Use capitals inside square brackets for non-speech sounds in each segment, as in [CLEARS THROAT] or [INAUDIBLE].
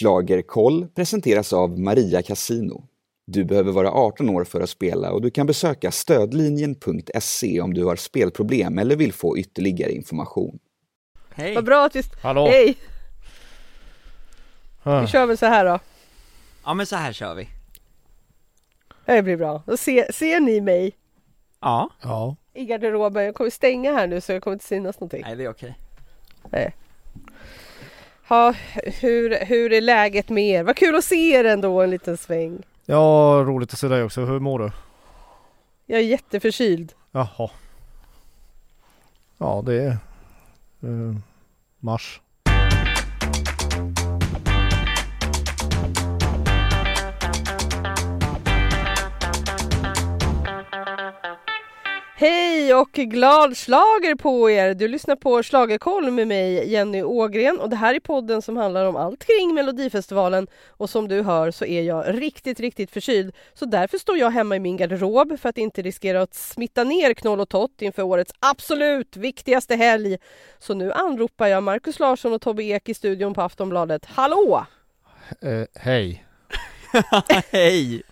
Schlagerkoll presenteras av Maria Casino. Du behöver vara 18 år för att spela och du kan besöka stödlinjen.se om du har spelproblem eller vill få ytterligare information. Hej! Vad bra att vi... Hallå? Hej! Ah. Vi kör väl så här då. Ja men så här kör vi. Det blir bra. Då ser, ser ni mig Ja, Ja. i garderoben? Jag kommer stänga här nu så det kommer inte synas någonting. nej det är okej. Ha, hur, hur är läget med er? Vad kul att se er ändå en liten sväng. Ja, roligt att se dig också. Hur mår du? Jag är jätteförkyld. Jaha. Ja, det är eh, mars. Hej och glad slager på er! Du lyssnar på Schlagerkoll med mig Jenny Ågren och det här är podden som handlar om allt kring Melodifestivalen och som du hör så är jag riktigt, riktigt förkyld. Så därför står jag hemma i min garderob för att inte riskera att smitta ner Knoll och Tott inför årets absolut viktigaste helg. Så nu anropar jag Markus Larsson och Tobbe Ek i studion på Aftonbladet. Hallå! Eh, hej. [LAUGHS] [LAUGHS] Hej!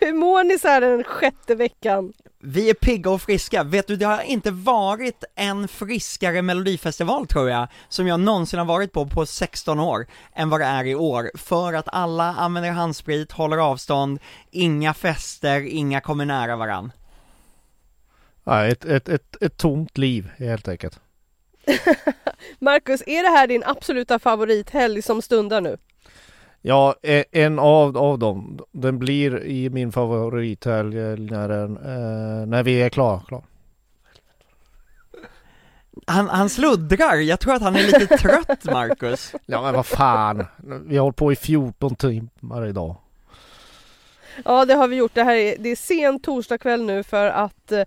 Hur mår ni så här den sjätte veckan? Vi är pigga och friska, vet du det har inte varit en friskare melodifestival tror jag, som jag någonsin har varit på på 16 år, än vad det är i år, för att alla använder handsprit, håller avstånd, inga fester, inga kommer nära varann. Nej, ett, ett, ett, ett tomt liv helt enkelt. [LAUGHS] Marcus, är det här din absoluta favorithelg som stundar nu? Ja, e- en av, av dem. Den blir i min favorithelg eh, när, den, eh, när vi är klara. Klar. Han, han sluddrar, jag tror att han är lite trött Marcus. Ja men vad fan. Vi har hållit på i 14 timmar idag. Ja, det har vi gjort. Det här är, det är sen torsdagkväll nu för att eh,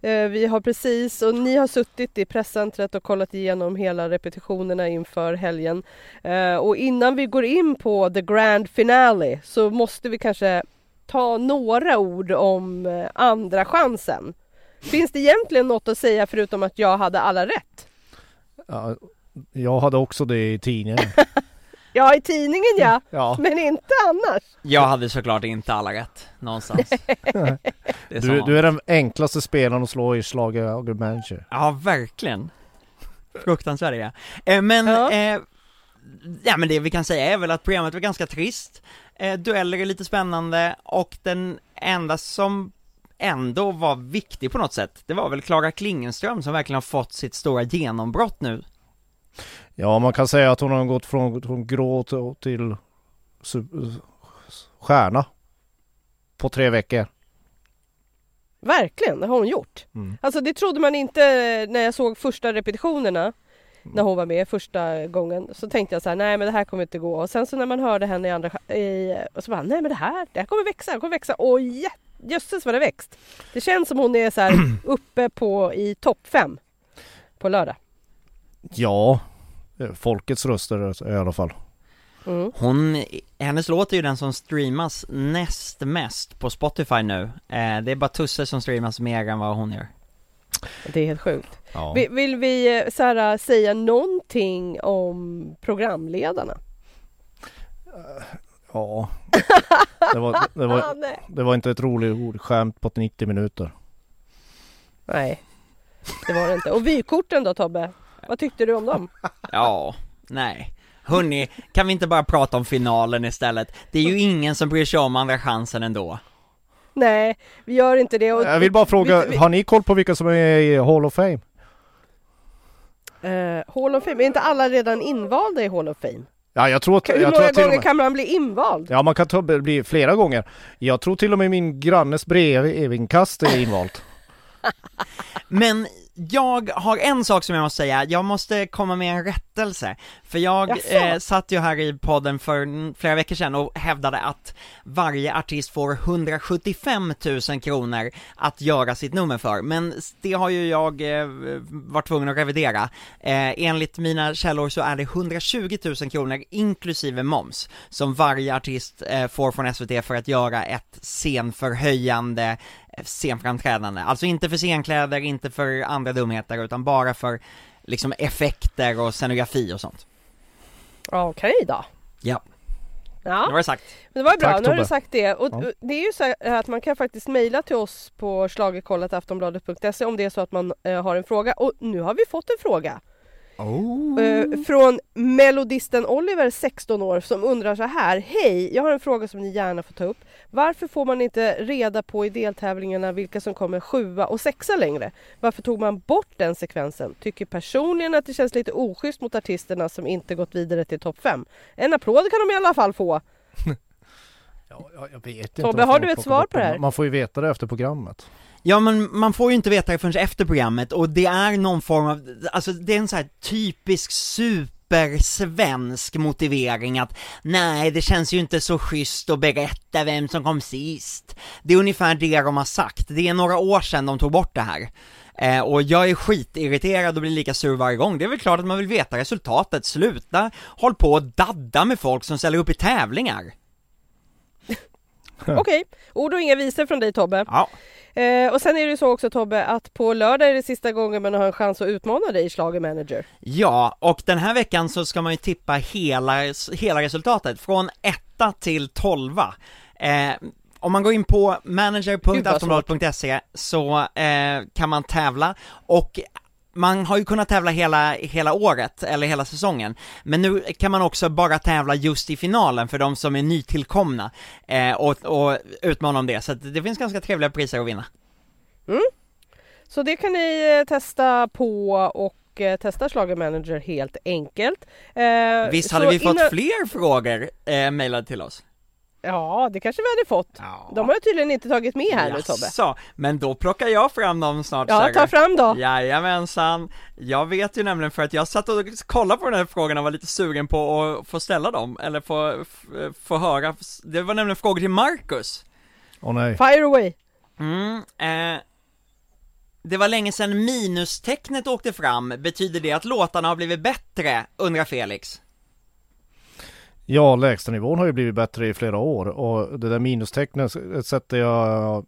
vi har precis, och ni har suttit i presscentret och kollat igenom hela repetitionerna inför helgen. Eh, och innan vi går in på the grand finale så måste vi kanske ta några ord om eh, andra chansen. Finns det egentligen något att säga förutom att jag hade alla rätt? Ja, jag hade också det i tidningen. [LAUGHS] Ja, i tidningen ja, [LAUGHS] Ja. men inte annars. Jag hade såklart inte alla rätt, någonstans. [LAUGHS] Är Du, du är den enklaste spelaren att slå i Schlager Manager. Ja, verkligen. Fruktansvärd är jag. Eh, men, Ja. eh, ja men det vi kan säga är väl att programmet var ganska trist, eh, dueller är lite spännande, och den enda som ändå var viktig på något sätt, det var väl Klara Klingenström som verkligen har fått sitt stora genombrott nu. Ja, man kan säga att hon har gått från, från grå till, till stjärna. På tre veckor. Verkligen, det har hon gjort. Mm. Alltså det trodde man inte när jag såg första repetitionerna när hon var med första gången så tänkte jag så här, nej men det här kommer inte gå och sen så när man hörde henne i andra i, och så bara, nej men det här, det här kommer växa, det kommer växa och jösses vad det växt. Det känns som hon är så här [CLEARS THROAT] uppe på i topp fem på lördag. Ja, folkets röster i alla fall. Mm. Hon, hennes låt är ju den som streamas näst mest på Spotify nu. Eh, det är bara Tusse som streamas mer än vad hon gör. Det är helt sjukt. Ja. Vill, vill vi eh, så här, säga någonting om programledarna? ja. [LAUGHS] Det, var, det, var, det var inte ett roligt ordskämt på 90 minuter. nej, det var det inte. Och vykorten då Tobbe? Vad tyckte du om dem? Ja, nej. Hörni, kan vi inte bara prata om finalen istället? Det är ju ingen som bryr sig om andra chansen ändå. Nej, vi gör inte det. Och, Jag vill bara fråga, vi- vi- har ni koll på vilka som är i Hall of Fame? Eh, Hall of Fame, är inte alla redan invalda i Hall of Fame? Ja, jag tror att... Hur jag tror många och gånger med, kan man bli invald? Ja, man kan ta, bli flera gånger. Jag tror till och med min grannes brevinkast är invalt. Men jag har en sak som jag måste säga, jag måste komma med en rättelse. För jag eh, satt ju här i podden för flera veckor sedan och hävdade att varje artist får 175 000 kronor att göra sitt nummer för, men det har ju jag eh, varit tvungen att revidera. Eh, enligt mina källor så är det 120 000 kronor inklusive moms som varje artist eh, får från SVT för att göra ett scenförhöjande scenframträdande. Alltså inte för scenkläder, inte för andra dumheter, utan bara för liksom effekter och scenografi och sånt. Okej då. Ja, Ja, det var det sagt. men det var bra. Tack, nu har du sagt det. Och Ja. Det är ju så här att man kan faktiskt mejla till oss på schlagerkollat.aftonbladet.se om det är så att man eh, har en fråga. Och nu har vi fått en fråga. Oh. Eh, från melodisten Oliver, 16 år, som undrar så här. Hej, jag har en fråga som ni gärna får ta upp. Varför får man inte reda på i deltävlingarna vilka som kommer sjua och sexa längre? Varför tog man bort den sekvensen? Tycker personligen att det känns lite oschysst mot artisterna som inte gått vidare till topp 5. En applåd kan de i alla fall få. [LAUGHS] Ja, jag, vet inte Tobbe, har du ett svar på det här? Man- Man får ju veta det efter programmet. Ja men man får ju inte veta det förrän efter programmet och det är någon form av, alltså det är en så här typisk supersvensk motivering att nej det känns ju inte så schysst att berätta vem som kom sist. Det är ungefär det de har sagt, det är några år sedan de tog bort det här. Eh, och jag är skitirriterad och blir lika sur varje gång. Det är väl klart att man vill veta resultatet, sluta håll på och dadda med folk som ställer upp i tävlingar. [LAUGHS] Okej, ord och inga visor från dig Tobbe. Ja. Eh, och sen är det ju så också Tobbe att på lördag är det sista gången man har en chans att utmana dig i Schlager Manager. Ja, och den här veckan så ska man ju tippa hela, hela resultatet, från etta till tolva. Eh, om man går in på manager.aftonbladet.se så eh, kan man tävla och man har ju kunnat tävla hela, hela året, eller hela säsongen, men nu kan man också bara tävla just i finalen för de som är nytillkomna, eh, och, och utmana om det, så det finns ganska trevliga priser att vinna. Så det kan ni eh, testa på och eh, testa Schlager Manager helt enkelt. Eh, Visst hade vi fått innan- fler frågor eh, mejlade till oss? Ja, det kanske vi hade fått. Ja. De har ju tydligen inte tagit med här nu Tobbe. Jaså, men då plockar jag fram dem snart Ja, ta fram då. Jajamensan, jag vet ju nämligen för att jag satt och kollade på den här frågan och var lite sugen på att få ställa dem, eller få, få höra, det var nämligen frågor till Marcus Åh nej. Fire away! mm, eh, Det var länge sedan minustecknet åkte fram, betyder det att låtarna har blivit bättre, undrar Felix? Ja, lägstanivån har ju blivit bättre i flera år och det där minustecknet sätter jag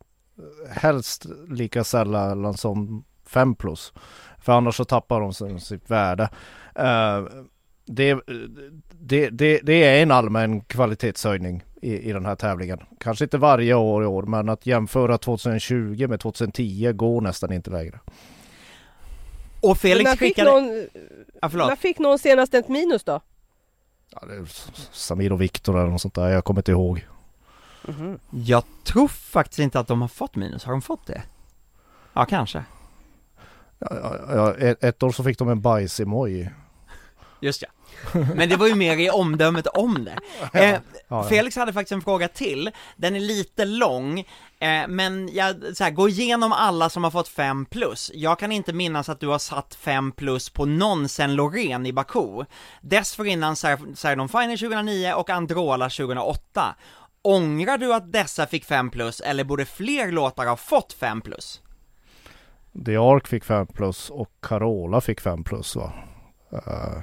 helst lika sällan som 5 plus. För annars så tappar de sin- sitt värde. Eh, det, det, det, det är en allmän kvalitetshöjning i, i den här tävlingen. Kanske inte varje år i år, men att jämföra 2020 med 2010 går nästan inte längre. Och Felix när fick, skickade, någon, ja när fick någon senast ett minus då? Ja, det är Samir och Viktor eller något sånt där, jag kommer inte ihåg. jag tror faktiskt inte att de har fått minus, har de fått det? Ja, kanske. Ja, ja, ja, ett, år så fick de en bajs-emoji. Just ja. Men det var ju mer i omdömet om det. [LAUGHS] Eh, Ja, ja. Felix hade faktiskt en fråga till, den är lite lång, eh, men jag, så här, gå igenom alla som har fått 5 plus. Jag kan inte minnas att du har satt 5 plus på någon sen Loreen i Baku. Dessförinnan Sardon Finer 2009 och Androla 2008. Ångrar du att dessa fick 5 plus, eller borde fler låtar ha fått 5 plus? The Ark fick 5 plus och Carola fick 5 plus va? Uh,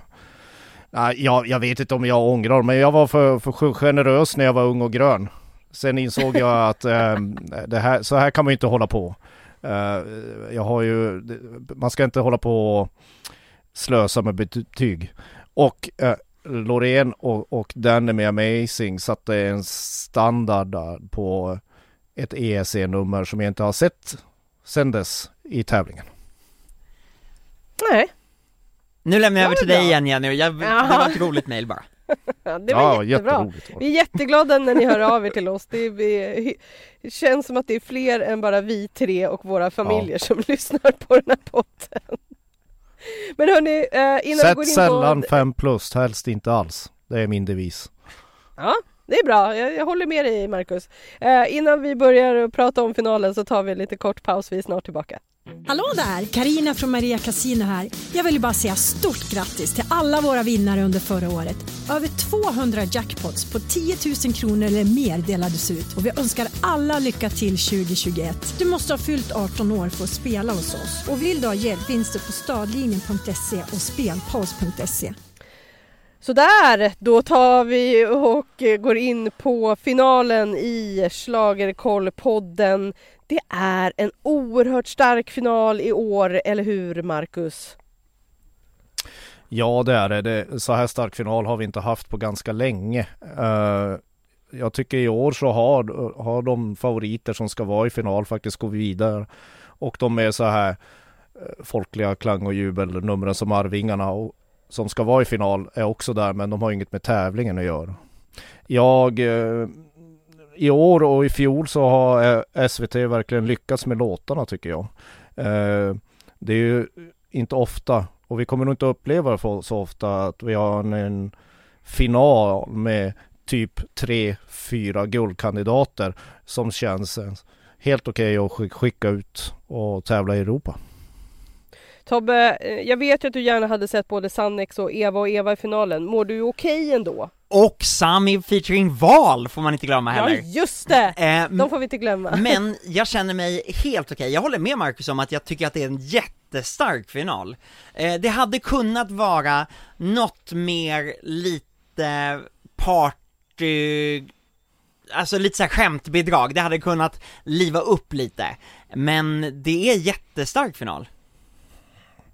jag, jag vet inte om jag ångrar men jag var för, för generös när jag var ung och grön. Sen insåg jag att ehm, det här, så här kan man ju inte hålla på. Eh, jag har ju, man ska inte hålla på och slösa med betyg. Och uh, Loreen och, och den med Amazing satte en standard där på ett ESC-nummer som jag inte har sett sen dess i tävlingen. Nej, Nu lämnar jag Ja, över till dig igen Jenny, jag, det var ett roligt mail bara. Ja, det var jättebra. var det. Vi är jätteglada när ni hör av er till oss. Det, är, det känns som att det är fler än bara vi tre och våra familjer som [LAUGHS] lyssnar på den här podden. Men hörni, eh, innan vi går Sätt in sällan på... 5 plus, helst inte alls. Det är min devis. Ja, det är bra. Jag, jag håller med dig Marcus. Eh, innan vi börjar prata om finalen så tar vi lite kort paus. Vi är snart tillbaka. Hallå där! Karina från Maria Casino här. Jag vill bara säga stort grattis till alla våra vinnare under förra året. Över 200 jackpots på 10 000 kronor eller mer delades ut och vi önskar alla lycka till 2021. Du måste ha fyllt 18 år för att spela hos oss och vill du ha hjälp finns det på stadlinjen.se och spelpaus.se. Sådär, då tar vi och går in på finalen i Schlagerkollpodden det är en oerhört stark final i år, eller hur Marcus? Ja det är det. det. Så här stark final har vi inte haft på ganska länge. Uh, jag tycker i år så har, har de favoriter som ska vara i final faktiskt gått vidare. Och de är så här eh, folkliga klang och jubelnumren som Arvingarna och, som ska vara i final är också där men de har inget med tävlingen att göra. Jag uh, i år och i fjol så har eh, SVT verkligen lyckats med låtarna tycker jag. Eh, det är ju inte ofta och vi kommer nog inte uppleva det så ofta att vi har en, en final med typ tre, fyra guldkandidater som känns helt okej okay att skicka ut och tävla i Europa. Tobbe, eh, jag vet ju att du gärna hade sett både Sannex och Eva och Eva i finalen. Mår du okej okay ändå? Och Sami featuring Val får man inte glömma heller. Ja just det! Eh, De får vi inte glömma. [LAUGHS] Men jag känner mig helt okej. Okay. Jag håller med Marcus om att jag tycker att det är en jättestark final. Eh, det hade kunnat vara något mer lite party alltså lite såhär skämtbidrag, det hade kunnat liva upp lite, men det är jättestark final.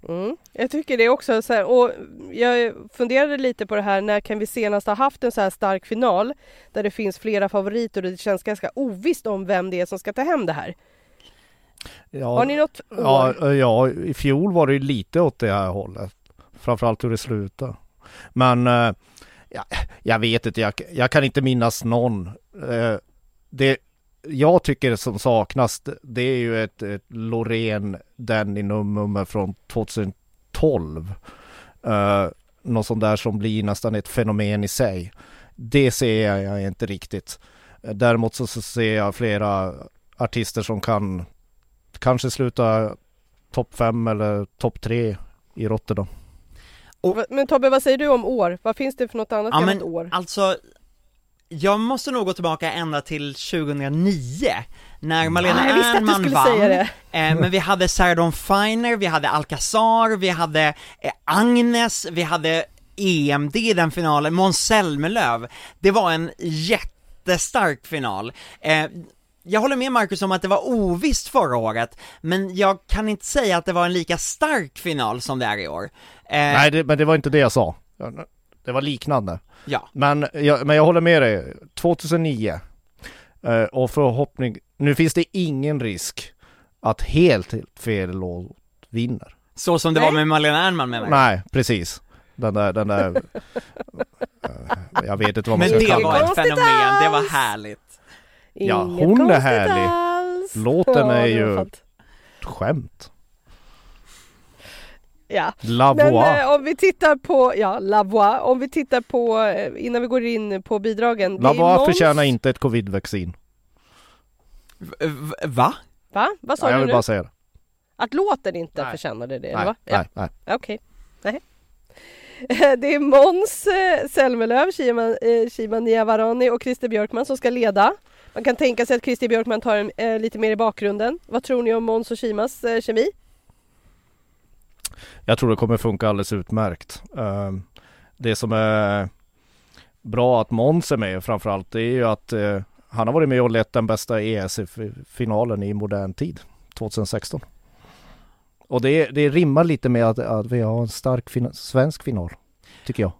Mm, jag tycker det också. Så här, och jag funderade lite på det här, när kan vi senast ha haft en så här stark final där det finns flera favoriter och det känns ganska ovisst om vem det är som ska ta hem det här? Ja, har ni något år? Ja, ja, i fjol var det lite åt det här hållet. Framförallt hur det slutade. Men eh, ja, jag vet inte, jag, jag kan inte minnas någon. Eh, det, jag tycker som saknas, det är ju ett, ett Loreen Danny-nummer från 2012. Uh, något sånt där som blir nästan ett fenomen i sig. Det ser jag inte riktigt. Däremot så, så ser jag flera artister som kan kanske sluta topp fem eller topp tre i Rotterdam. Och, men Tobbe, vad säger du om år? Vad finns det för något annat ja, men, år? Alltså, jag måste nog gå tillbaka ända till 2009 när Malena ah, Ernman vann, eh, men vi hade Sarah Finer, vi hade Alcazar, vi hade eh, Agnes, vi hade EMD i den finalen, Måns Zelmerlöw. Det var en jättestark final. Eh, jag håller med Marcus om att det var ovisst förra året, men jag kan inte säga att det var en lika stark final som det är i år. Eh, Nej, det, men det var inte det jag sa. Det var liknande. Ja. Men jag, men jag håller med dig. 2009 eh, och förhoppning, nu finns det ingen risk att helt fel låt vinner. Så som det Nej. var med Malena Ernman menar du? Nej, precis. Den där, den där, [LAUGHS] eh, jag vet inte vad man ska kalla det. Men det var ett fenomen, det var härligt. Ja, hon är härlig. Alls. Låten är ju ett skämt. Ja, La men eh, om vi tittar på, ja, La Voix, om vi tittar på, eh, innan vi går in på bidragen. La Voix Måns... förtjänar inte ett covid-vaccin. Va? Va? Vad sa ja, du Jag vill nu? bara säga det. Att låten inte nej. förtjänade det, nej, eller va? Ja. Nej, nej. Okej. Okay. Nej. [LAUGHS] Det är Måns eh, Zelmerlöw, Shima, eh, Shima Niavarani och Christer Björkman som ska leda. Man kan tänka sig att Christer Björkman tar en, eh, lite mer i bakgrunden. Vad tror ni om Måns och Shimas eh, kemi? Jag tror det kommer funka alldeles utmärkt. Uh, det som är bra att Måns är med framförallt det är ju att uh, han har varit med och lett den bästa ESF-finalen i modern tid, 2016. Och det, det rimmar lite med att, att vi har en stark fin svensk final, tycker jag.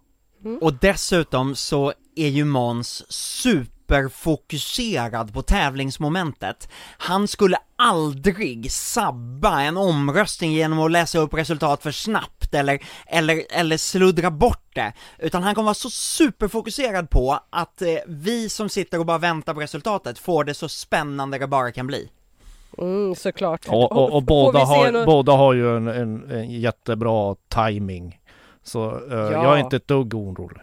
Mm. Och dessutom så är ju Måns super superfokuserad på tävlingsmomentet. Han skulle aldrig sabba en omröstning genom att läsa upp resultat för snabbt eller, eller, eller sluddra bort det, utan han kommer vara så superfokuserad på att eh, vi som sitter och bara väntar på resultatet får det så spännande det bara kan bli. Mm, såklart. Och, och, och båda, har, något... båda har ju en, en, en jättebra timing. Så uh, ja. jag är inte ett dugg orolig.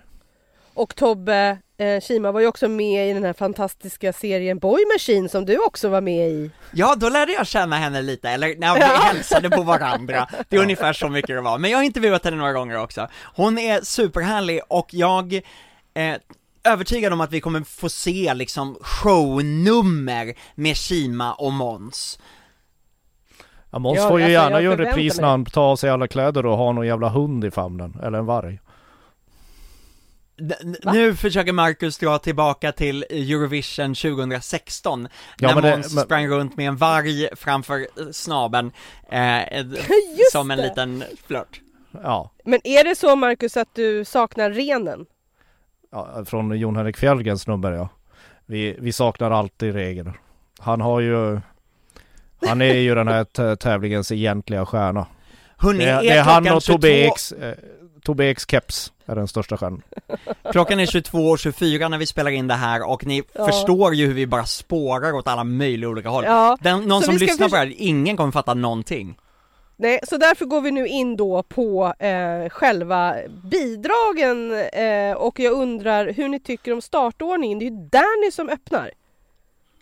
Och Tobbe, eh, Shima var ju också med i den här fantastiska serien Boy Machine som du också var med i. Ja, då lärde jag känna henne lite, eller när vi [LAUGHS] ja. hälsade på varandra. Det är ungefär så mycket det var. Men jag har intervjuat henne några gånger också. Hon är superhärlig och jag eh, övertygad om att vi kommer få se liksom shownummer med Shima och Måns. Ja, Måns ja, får ju alltså, gärna göra en repris när han tar av sig alla kläder och har någon jävla hund i famnen, eller en varg. Nu försöker Marcus dra tillbaka till Eurovision 2016, ja, när Måns men... sprang runt med en varg framför snabeln, eh, [LAUGHS] som en liten flört. Ja, Men är det så Marcus att du saknar renen? ja från Jon Henrik Fjällgrens nummer ja. Vi, vi saknar alltid regler. Han har ju Han är ju den här tävlingens egentliga stjärna. Hörrni, Det, är det är han och 22 Tobbe Eks, eh, Tobbe Eks keps är den största stjärnan. [LAUGHS] Klockan är 22.24 när vi spelar in det här och ni Ja. förstår ju hur vi bara spårar åt alla möjliga olika håll. Ja, Den, någon Så som lyssnar på det här, ingen kommer fatta någonting. nej, så därför går vi nu in då på eh, själva bidragen eh, och jag undrar hur ni tycker om startordningen. Det är ju Danny som öppnar.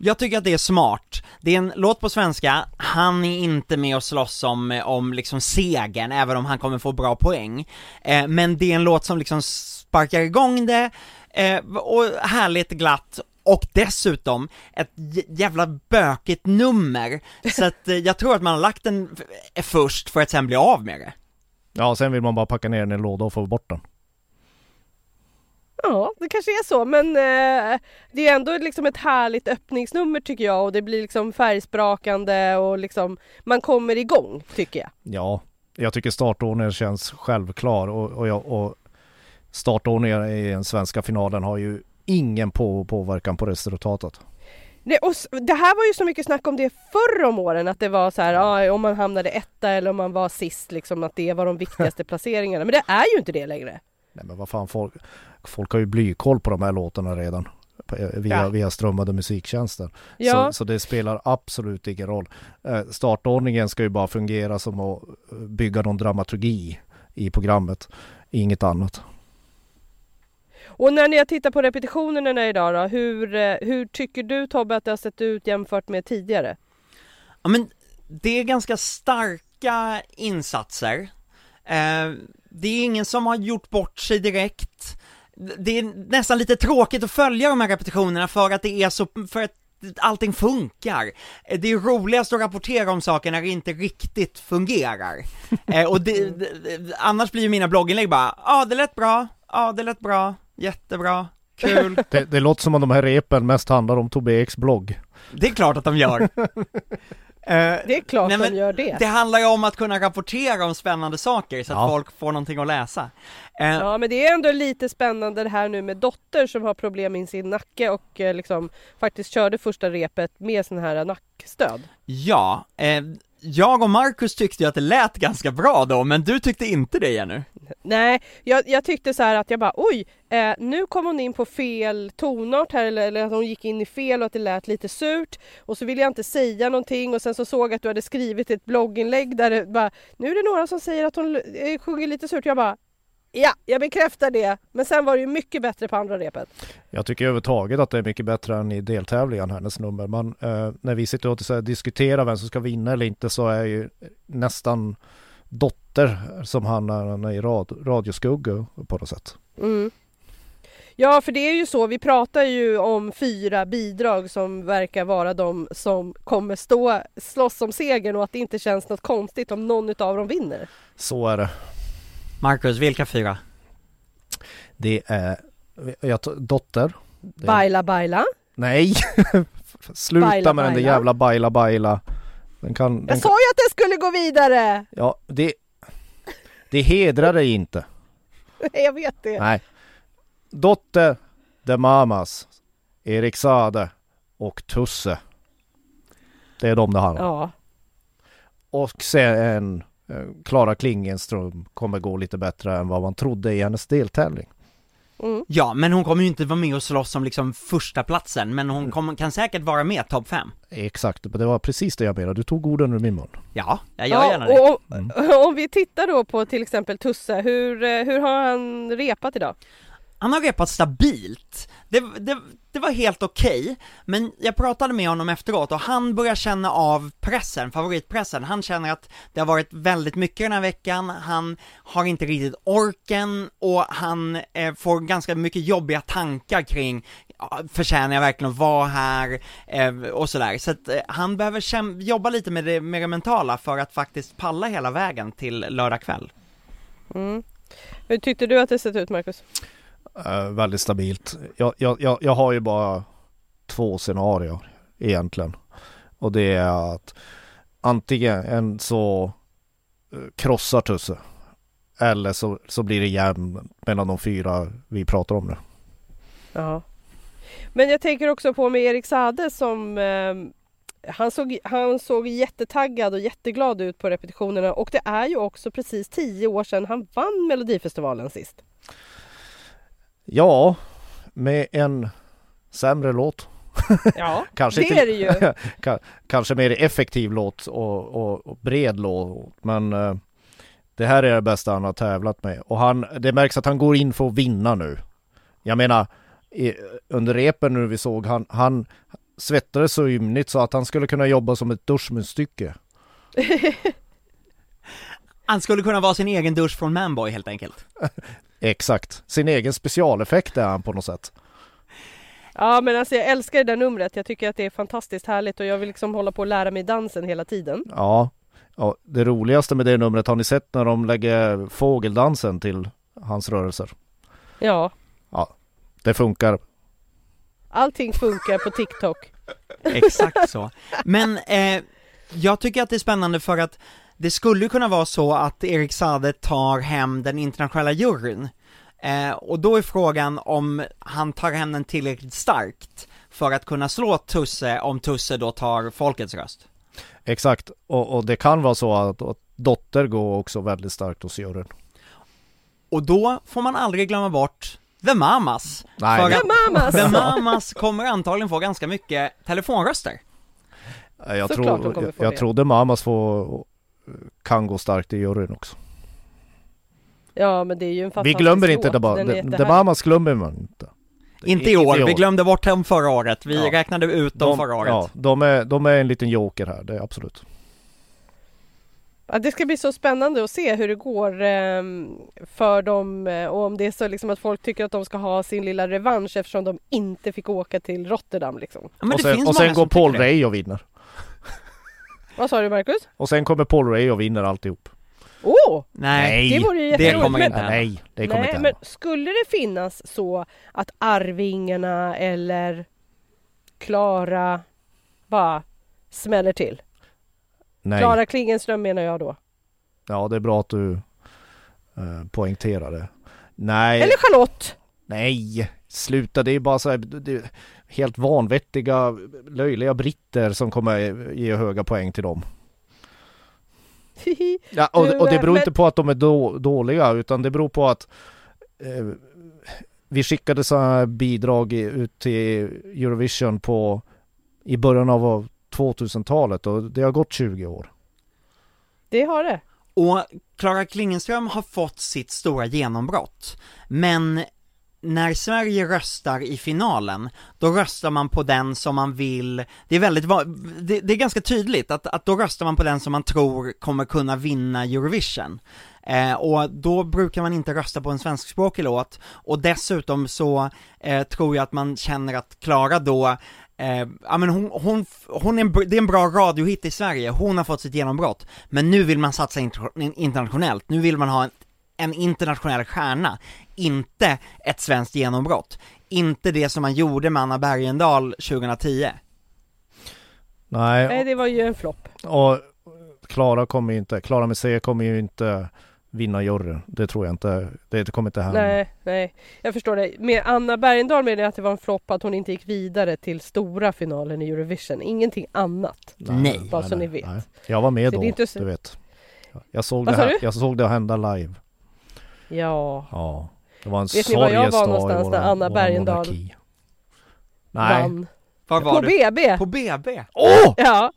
Jag tycker att det är smart. Det är en låt på svenska, han är inte med och slåss om, om liksom segern, även om han kommer få bra poäng. Eh, men det är en låt som liksom sparkar igång det, eh, och härligt glatt, och dessutom ett jävla bökigt nummer. Så att eh, jag tror att man har lagt den först för att sen bli av med det. Ja, sen vill man bara packa ner den i en låda och få bort den. Ja, det kanske är så, men eh, det är ändå liksom ett härligt öppningsnummer tycker jag och det blir liksom färgsprakande och liksom man kommer igång tycker jag. Ja, jag tycker startordningen känns självklar och, och, jag, och startordningen i den svenska finalen har ju ingen på, påverkan på resultatet. Det, och, det här var ju så mycket snack om det förr om åren att det var så här, ja, om man hamnade etta eller om man var sist liksom att det var de viktigaste [LAUGHS] placeringarna. Men det är ju inte det längre. Nej men vad fan, folk, folk har ju blykoll på de här låtarna redan. eh, Via, Ja. via strömmade musiktjänster. Ja, Så, så det spelar absolut ingen roll. Eh, Startordningen ska ju bara fungera som att eh, bygga någon dramaturgi i programmet. Inget annat. och när ni har tittat på repetitionerna idag då, hur, eh, hur tycker du Tobbe att det har sett ut jämfört med tidigare? Ja men, det är ganska starka insatser. Eh, det är ingen som har gjort bort sig direkt. Det är nästan lite tråkigt att följa de här repetitionerna för att det är så, för att allting funkar. Eh, Det är roligast att rapportera om saker när det inte riktigt fungerar. [LAUGHS] Eh, och det, det, annars blir ju mina blogginlägg bara, ja ah, det lät bra, ja ah, det lät bra, jättebra, kul. [LAUGHS] Det, det låter som om de här repen mest handlar om Tobbe Eks blogg. Det är klart att de gör. [LAUGHS] Eh, Det är klart Nej, de men gör det. Det handlar ju om att kunna rapportera om spännande saker så att Ja. folk får någonting att läsa. Eh, Ja men det är ändå lite spännande det här nu med Dotter som har problem med sin nacke och eh, liksom faktiskt körde första repet med sån här nackstöd. ja, eh, jag och Marcus tyckte ju att det lät ganska bra då, men du tyckte inte det Jenny? Nej, jag, jag tyckte så här att jag bara oj, eh, nu kom hon in på fel tonart här eller, eller att hon gick in i fel och att det lät lite surt och så ville jag inte säga någonting och sen så såg jag att du hade skrivit ett blogginlägg där det bara nu är det några som säger att hon eh, sjunger lite surt. Jag bara ja, jag bekräftar det. Men sen var det ju mycket bättre på andra repet. Jag tycker överhuvudtaget att det är mycket bättre än i deltävlingen hennes nummer. Man, eh, när vi sitter och diskuterar vem som ska vinna eller inte så är ju nästan Dotter som hamnar i rad, radioskugga på något sätt. Mm. Ja, för det är ju så. Vi pratar ju om fyra bidrag som verkar vara de som kommer stå slåss om segern och att det inte känns något konstigt om någon av dem vinner. Så är det. Marcus, vilka fyra? Det är jag, Dotter. Det- Baila baila. Nej! [LAUGHS] Sluta Baila, med den där jävla baila baila. Den kan, den Jag sa ju att den skulle gå vidare! ja, det, det hedrar dig inte. [LAUGHS] Jag vet det. Nej. Dotter, The Mamas, Erik Sade och Tusse. Det är de det handlar om. Ja. Och sen eh, Klara Klingenström kommer gå lite bättre än vad man trodde i hennes deltävling. Mm. Ja, men hon kommer ju inte vara med och slåss om liksom första platsen men hon kommer, kan säkert vara med topp fem. Exakt, det var precis det jag menade. Du tog orden ur min mun. Ja, jag gör gärna det. och om, Mm. [LAUGHS] om vi tittar då på till exempel Tusse, hur, eh, hur har han repat idag? Han har repat stabilt. Det, det, det var helt okej, men jag pratade med honom efteråt och han börjar känna av pressen, favoritpressen. Han känner att det har varit väldigt mycket den här veckan, han har inte riktigt orken och han eh, får ganska mycket jobbiga tankar kring ja, förtjänar jag verkligen att vara här eh, och sådär. Så att eh, han behöver käm- jobba lite med det, med det mentala för att faktiskt palla hela vägen till lördag kväll. Mm. Hur tyckte du att det sett ut Marcus? Eh, väldigt stabilt. Jag, jag, jag, jag har ju bara två scenarier egentligen. Och det är att antingen en så eh, krossar Tusse. Eller så, så blir det jämnt mellan de fyra vi pratar om nu. Ja. Men jag tänker också på med Erik Sade som eh, han, såg, han såg jättetaggad och jätteglad ut på repetitionerna och det är ju också precis tio år sedan han vann Melodifestivalen sist. Ja, med en sämre låt. Ja, [LAUGHS] kanske det inte, är det ju. [LAUGHS] kanske mer effektiv låt och, och, och bred låt. Men eh, det här är det bästa han har tävlat med. Och han, det märks att han går in för att vinna nu. Jag menar, i, under repen nu vi såg, han, han svettades så ymnigt så att han skulle kunna jobba som ett duschmunstycke. [LAUGHS] Han skulle kunna vara sin egen dusch från Manboy helt enkelt. Exakt, sin egen specialeffekt är han på något sätt. Ja men alltså jag älskar det där numret. Jag tycker att det är fantastiskt härligt och jag vill liksom hålla på att lära mig dansen hela tiden. Ja, ja det roligaste med det numret har ni sett när de lägger fågeldansen till hans rörelser? Ja. Ja, det funkar. Allting funkar på TikTok. Exakt så. Men eh, jag tycker att det är spännande för att det skulle kunna vara så att Erik Sade tar hem den internationella juryn. Eh, och då är frågan om han tar hem den tillräckligt starkt för att kunna slå Tusse om Tusse då tar folkets röst. Exakt, och, och det kan vara så att, att Dotter går också väldigt starkt hos juryn. Och då får man aldrig glömma bort The Mamas. Nej, för The Mamas! The Mamas kommer antagligen få ganska mycket telefonröster. Jag, tror, kommer jag, jag det. trodde Mamas får, kan gå starkt i juryn också. Ja men det är ju en Vi fantastisk glömmer inte låt. det jättehärlig. Mamas glömmer man inte. Inte i år, vi glömde bort dem förra året, vi Ja. räknade ut dem förra året. Ja, de är, de är en liten joker här, det är absolut. Ja, det ska bli så spännande att se hur det går ehm, för dem eh, och om det är så liksom att folk tycker att de ska ha sin lilla revansch eftersom de inte fick åka till Rotterdam liksom. Ja, men och det sen, finns och sen går Paul. Ray och vinner. Vad sa du Marcus? Och sen kommer Paul Ray och vinner alltihop. Åh! Nej, Det vore ju det kommer men, inte. Nej, det kommer nej, inte men skulle det finnas så att Arvingarna eller Klara bara smäller till? Nej. Klara Klingenström menar jag då. Ja, det är bra att du eh, poängterar det. Nej, Eller Charlotte! nej, sluta. Det är bara så här, det helt vanvettiga, löjliga britter som kommer ge höga poäng till dem. Ja, och, och det beror inte på att de är då, dåliga utan det beror på att eh, vi skickade sådana här bidrag i- ut till Eurovision på i början av 2000-talet och det har gått 20 år. Det har det. Och Klara Klingenström har fått sitt stora genombrott, men när Sverige röstar i finalen, då röstar man på den som man vill, det är väldigt, det, det är ganska tydligt att, att då röstar man på den som man tror kommer kunna vinna Eurovision. Eh, och då brukar man inte rösta på en svenskspråkig låt, och dessutom så eh, tror jag att man känner att Klara då Eh, ja men hon, hon, hon är en, det är en bra radiohit i Sverige, hon har fått sitt genombrott, men nu vill man satsa inter, internationellt, nu vill man ha en, en internationell stjärna, inte ett svenskt genombrott, inte det som man gjorde med Anna Bergendahl 2010. Nej, Nej, det var ju en flopp. och Klara kommer ju inte, Klara Messiah kommer ju inte vinna juryn. Det tror jag inte, det kommer inte hända. Nej, nej. Jag förstår det. Med Anna Bergendahl menar jag att det var en flopp att hon inte gick vidare till stora finalen i Eurovision. Ingenting annat. Nej. Bara så ni vet. Nej. Jag var med Så då, inte du vet. Jag såg, Vad det här, jag såg det hända live. Ja. Ja, det var en Vet ni var jag var någonstans när Anna Bergendahl. Nej. Vann. Var var På du? BB! På BB? Åh! Ja, det var en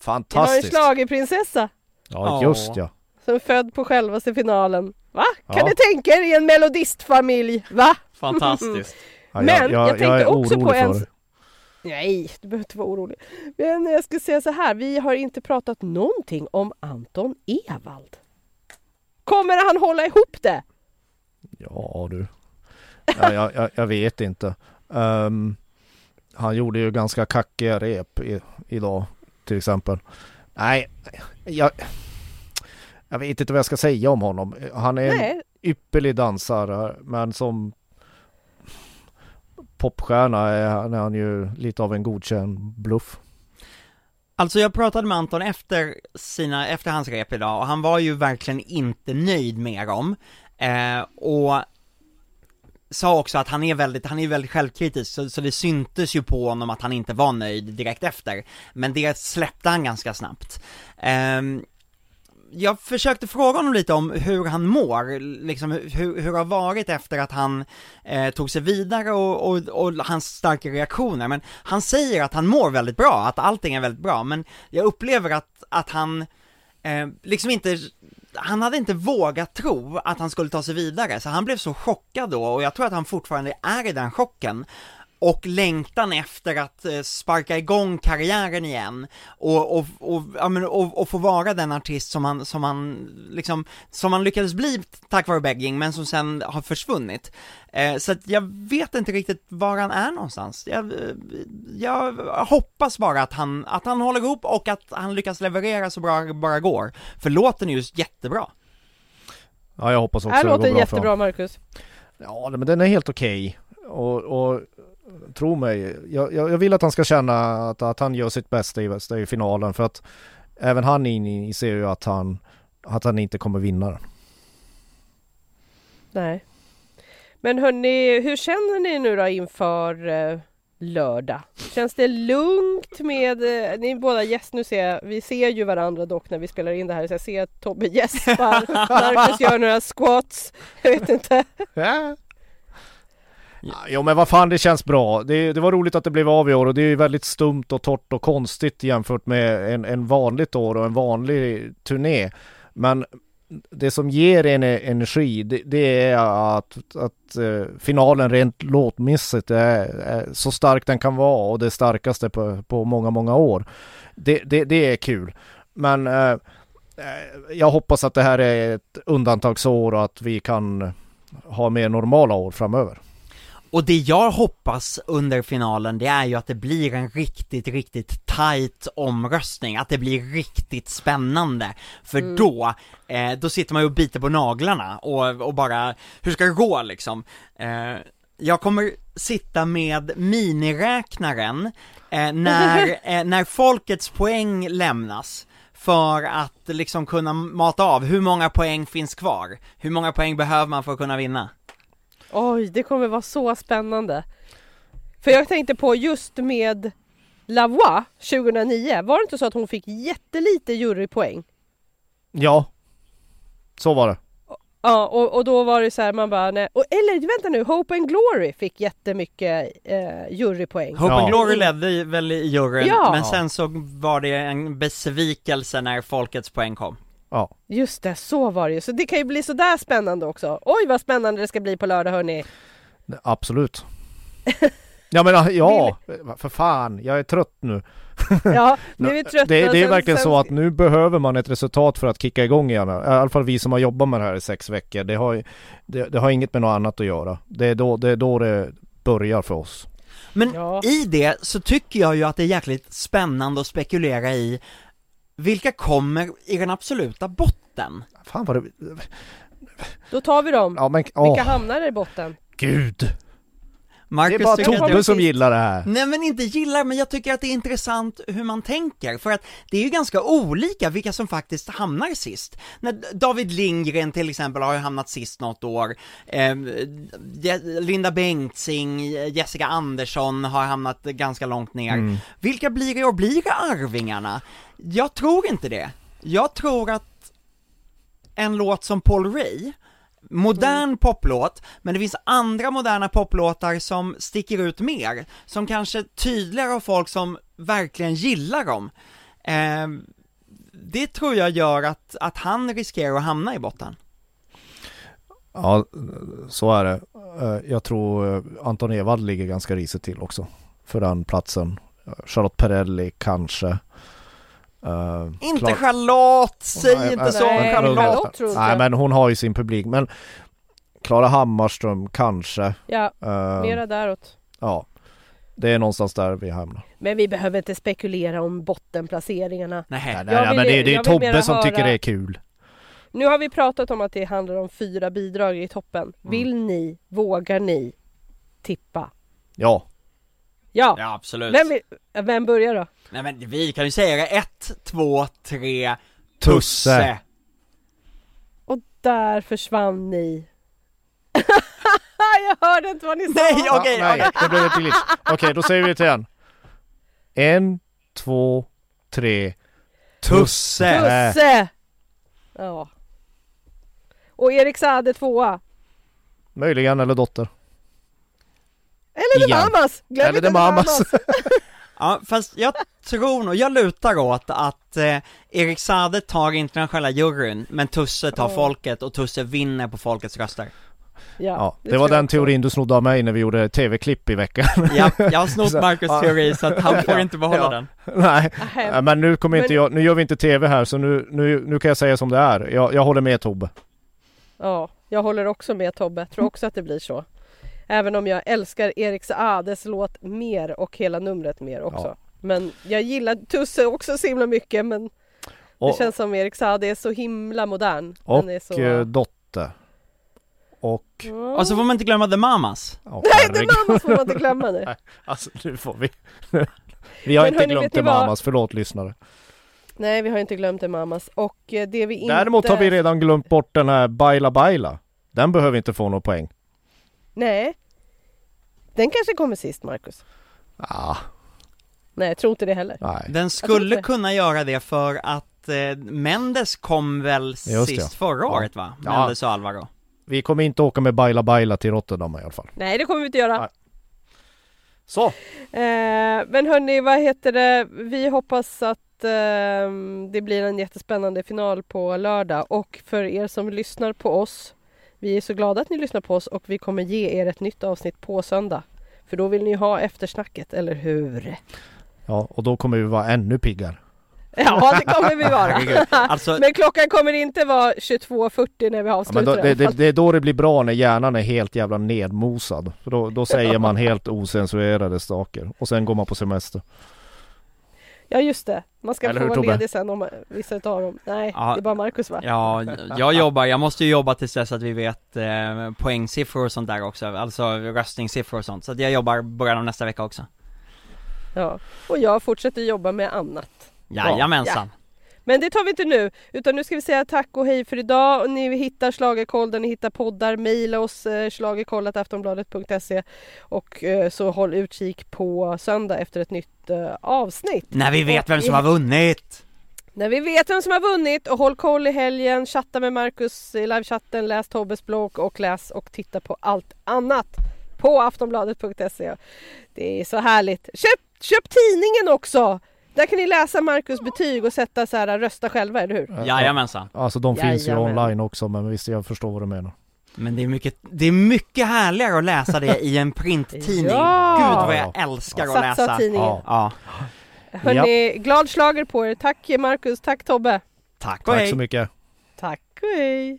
Fantastiskt! schlagerprinsessa Ja, Ja. just ja. som född på självaste finalen. Va? Kan Ja. ni tänka er i en melodistfamilj? Va? Fantastiskt. [LAUGHS] ja Men jag tänkte är också på en-. Nej, du behöver inte vara orolig. Men jag ska säga så här, vi har inte pratat någonting om Anton Ewald. Kommer han hålla ihop det? Ja du. Ja, jag, jag, jag vet inte. Ehm, han gjorde ju ganska kackiga rep i, idag till exempel. Nej, jag, jag vet inte vad jag ska säga om honom. Han är en Nej, ypperlig dansare men som popstjärna är han, är han ju lite av en godkänd bluff. Alltså jag pratade med Anton efter sina, efter hans rep idag och han var ju verkligen inte nöjd med dem. Eh, och sa också att han är väldigt, han är väldigt självkritisk, så, så det syntes ju på honom att han inte var nöjd direkt efter. Men det släppte han ganska snabbt. Eh, jag försökte fråga honom lite om hur han mår, liksom hur, hur det har varit efter att han eh, tog sig vidare och, och, och, hans starka reaktioner, men han säger att han mår väldigt bra, att allting är väldigt bra, men jag upplever att, att han eh, liksom inte han hade inte vågat tro att han skulle ta sig vidare, så han blev så chockad då, och jag tror att han fortfarande är i den chocken och längtan efter att eh, sparka igång karriären igen och, och, och, ja, men, och, och få vara den artist som han, som han liksom, som han lyckades bli tack vare begging men som sen har försvunnit. Eh, så att jag vet inte riktigt var han är någonstans. Jag, jag hoppas bara att han, att han håller ihop och att han lyckas leverera så bra det bara går. För låten är ju jättebra. Ja, jag hoppas också Här det går låter bra jättebra för Marcus. Ja, men den är helt okej. Och, och tro mig, jag, jag, jag vill att han ska känna att, att han gör sitt bästa i, i finalen för att även han inser ju att han, att han inte kommer vinna den. Nej. Men hörni, hur känner ni nu då inför eh, lördag? Känns det lugnt med, eh, ni båda gäst, nu ser jag, vi ser ju varandra dock när vi spelar in det här så jag ser att Tobbe gäspar, [LAUGHS] Marcus gör några squats, jag vet inte. Ja. Jo men vad fan det känns bra. Det, det var roligt att det blev av i år och det är väldigt stumt och torrt och konstigt jämfört med en, en vanligt år och en vanlig turné. Men det som ger en e-, energi det, det är att, att eh, finalen rent låtmässigt är, är, så stark den kan vara och det starkaste på, på många, många år. Det, det, det är kul. Men eh, eh jag hoppas att det här är ett undantagsår och att vi kan ha mer normala år framöver. Och det jag hoppas under finalen, det är ju att det blir en riktigt, riktigt tight omröstning, att det blir riktigt spännande. För mm. då, eh, då sitter man ju och biter på naglarna och, och bara, hur ska det gå liksom? Eh, jag kommer sitta med miniräknaren eh, när, [LAUGHS] eh, när folkets poäng lämnas för att liksom kunna mata av, hur många poäng finns kvar? Hur många poäng behöver man för att kunna vinna? Oj, det kommer vara så spännande. För jag tänkte på just med Lavoie 2009, var det inte så att hon fick jättelite jurypoäng? Ja, så var det. Ja, och, och då var det så här, man bara, nej. Och, eller vänta nu, Hope and Glory fick jättemycket eh, jurypoäng. Hope Ja. and Glory ledde väl i juryn, Ja. men sen så var det en besvikelse när folkets poäng kom. Ja. Just det, så var det ju. Så det kan ju bli sådär spännande också. Oj vad spännande det ska bli på lördag hörni. Absolut. [LAUGHS] Ja men ja, för fan, jag är trött nu. Ja, nu [LAUGHS] är vi trötta. Det, det är verkligen sen- så att nu behöver man ett resultat för att kicka igång igen. I alla fall vi som har jobbat med det här i sex veckor. Det har, det, det har inget med något annat att göra. Det är då det, är då det börjar för oss. Men Ja. i det så tycker jag ju att det är jäkligt spännande att spekulera i vilka kommer i den absoluta botten? Fan vad det... Då tar vi dem. Ja men Vilka hamnar i botten? gud! Det Marcus är bara Tobbe som sist. gillar det här. Nej men inte gillar, men jag tycker att det är intressant hur man tänker, för att det är ju ganska olika vilka som faktiskt hamnar sist. När David Lindgren till exempel har ju hamnat sist något år, eh, Linda Bengtzing, Jessica Andersson har hamnat ganska långt ner. Mm. Vilka blir det och blir det Arvingarna? Jag tror inte det. Jag tror att en låt som Paul Ray, modern poplåt, men det finns andra moderna poplåtar som sticker ut mer, som kanske tydligare har folk som verkligen gillar dem. Eh, det tror jag gör att, att han riskerar att hamna i botten. Ja, så är det. Eh, jag tror eh, Anton Ewald ligger ganska risigt till också. För den platsen. Eh, Charlotte Perrelli kanske. Eh, Inte Klar- Charlotte, säg Nej, inte nej, så om nej, Charlotte! Nej jag. men hon har ju sin publik. Men Klara Hammarström kanske. Ja, Eh, mera däråt. Ja. Det är någonstans där vi hamnar. Men vi behöver inte spekulera om bottenplaceringarna. Nej. Nej, nej, vill- men det, det är Tobbe som höra- tycker det är kul. Nu har vi pratat om att det handlar om fyra bidrag i toppen. Mm. Vill ni, vågar ni tippa? Ja. Ja, Ja absolut. vem, vem börjar då? Nej men vi kan ju säga det, ett, två, tre, Tusse. Tusse! Och där försvann ni. [LAUGHS] jag hörde inte vad ni sa. Nej, Ja, okej, nej, okej. det blev ett glitch. Okej, då säger vi det igen. En, två, tre. Tusse! Tusse! Ja. Och Erik Saade tvåa. Möjligen, eller dotter. Eller The Igen. Mamas! Glöm eller inte The Mamas. [LAUGHS] Ja, fast jag tror nog, jag lutar åt att eh, Erik Sade tar internationella juryn, men Tusse tar Ja. folket och Tusse vinner på folkets röster. Ja, det, tror var jag den också. teorin du snodde av mig när vi gjorde tv-klipp i veckan. Ja, jag har snott [LAUGHS] Så- Marcus ja. teori så att han får [LAUGHS] Ja. inte behålla Ja. den. Nej. Ja, men nu kommer inte Men- jag, nu gör vi inte tv här så nu, nu, nu kan jag säga som det är. Jag, jag håller med Tobbe. Ja, jag håller också med Tobbe. Tror också att det blir så. Även om jag älskar Erik Saades låt mer och hela numret mer också. Ja. Men jag gillar Tusse också så himla mycket men det Och, känns som Erik Saade är så himla modern. och Han är så... eh, dotter. Och... Ja. Och så får man inte glömma The Mamas. Oh, Nej, det Mamas får man inte glömma nu. [LAUGHS] Alltså nu får vi... [LAUGHS] vi har Men inte hörni, glömt det vad? Mamas, förlåt lyssnare. Nej, vi har inte glömt det Mamas. Och eh, det vi inte... Däremot har vi redan glömt bort den här Baila Baila. Den behöver inte få någon poäng. Nej. Den kanske kommer sist, Marcus. Ah, Nej, jag tror inte det heller. nej. Den skulle kunna göra det för att eh, Mendes kom väl Just det. sist förra Ja. året va? Ja. Mendes och Alvaro. Vi kommer inte åka med Baila Baila till Rotterdam i alla fall. Nej, det kommer vi inte göra. Nej. Så! Eh, men hörni, vad heter det? Vi hoppas att eh, det blir en jättespännande final på lördag och för er som lyssnar på oss Vi är så glada att ni lyssnar på oss och vi kommer ge er ett nytt avsnitt på söndag. För då vill ni ha eftersnacket, eller hur? Ja, och då kommer vi vara ännu piggare. [LAUGHS] Ja, det kommer vi vara. [LAUGHS] Alltså, Men klockan kommer inte vara 22.40 när vi Ja, avslutar men då, det, det, det är då det blir bra när hjärnan är helt jävla nedmosad. För då, då säger man helt osensurerade saker. Och sen går man på semester. Ja just det, man ska Eller få hur, vara Tobbe? ledig sen om vissa utav dem. Nej, Ja. det är bara Marcus va? ja, jag jobbar, jag måste ju jobba tills dess att vi vet eh, poängsiffror och sånt där också, alltså röstningssiffror och sånt. Så att jag jobbar början av nästa vecka också. Ja. Och jag fortsätter jobba med annat. Jajamensan. Men det tar vi inte nu, utan nu ska vi säga tack och hej för idag. Och ni hittar Schlagerkoll där ni hittar poddar. Mejla oss eh, schlagerkoll.aftonbladet.se och eh, så håll utkik på söndag efter ett nytt eh, avsnitt. När vi vet Och vem som har vunnit! När vi vet vem som har vunnit och håll koll i helgen, chatta med Marcus i livechatten, läs Tobbes blogg och läs och titta på allt annat på aftonbladet.se. Det är så härligt. Köp, köp tidningen också! Där kan ni läsa Marcus betyg och sätta så här rösta själva, eller hur? Jajamensan. Alltså de finns ju Jajamän. online också men visst jag förstår vad du menar. Men det är mycket, det är mycket härligare att läsa det i en printtidning. Ja! Gud vad jag älskar att Satsa läsa. tidningen. Ja. Ja, Hörni, glad slager på er. Tack Marcus, tack Tobbe. tack och Tack hej. så mycket. Tack och hej.